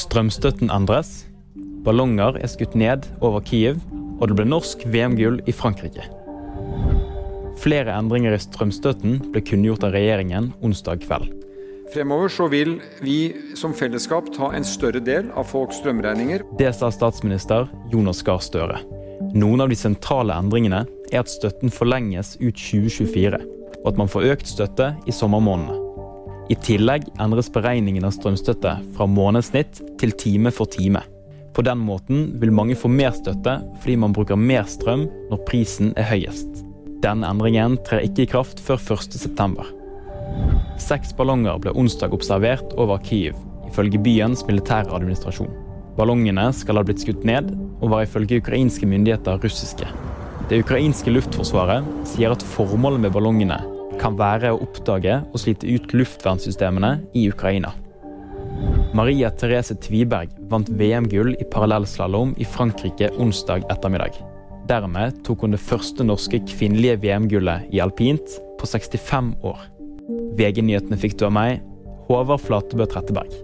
Strømstøtten endres. Ballonger er skutt ned over Kiev, og det ble norsk VM-gull i Frankrike. Flere endringer i strømstøtten ble kunngjort av regjeringen onsdag kveld. Fremover så vil vi som fellesskap ta en større del av folks strømregninger. Det sa statsminister Jonas Gahr Støre. Noen av de sentrale endringene er at støtten forlenges ut 2024, og at man får økt støtte i sommermånedene. I tillegg endres beregningen av strømstøtte fra månedssnitt til time for time. På den måten vil mange få mer støtte fordi man bruker mer strøm når prisen er høyest. Den endringen trer ikke i kraft før 1.9. Seks ballonger ble onsdag observert over Kyiv, ifølge byens militære administrasjon. Ballongene skal ha blitt skutt ned, og var ifølge ukrainske myndigheter russiske. Det ukrainske luftforsvaret sier at formålet med ballongene kan være å oppdage og slite ut luftvernsystemene i Ukraina. Maria Therese Tviberg vant VM-gull i parallellslalåm i Frankrike onsdag ettermiddag. Dermed tok hun det første norske kvinnelige VM-gullet i alpint på 65 år. VG-nyhetene fikk du av meg, Håvard Flatebø Tretteberg.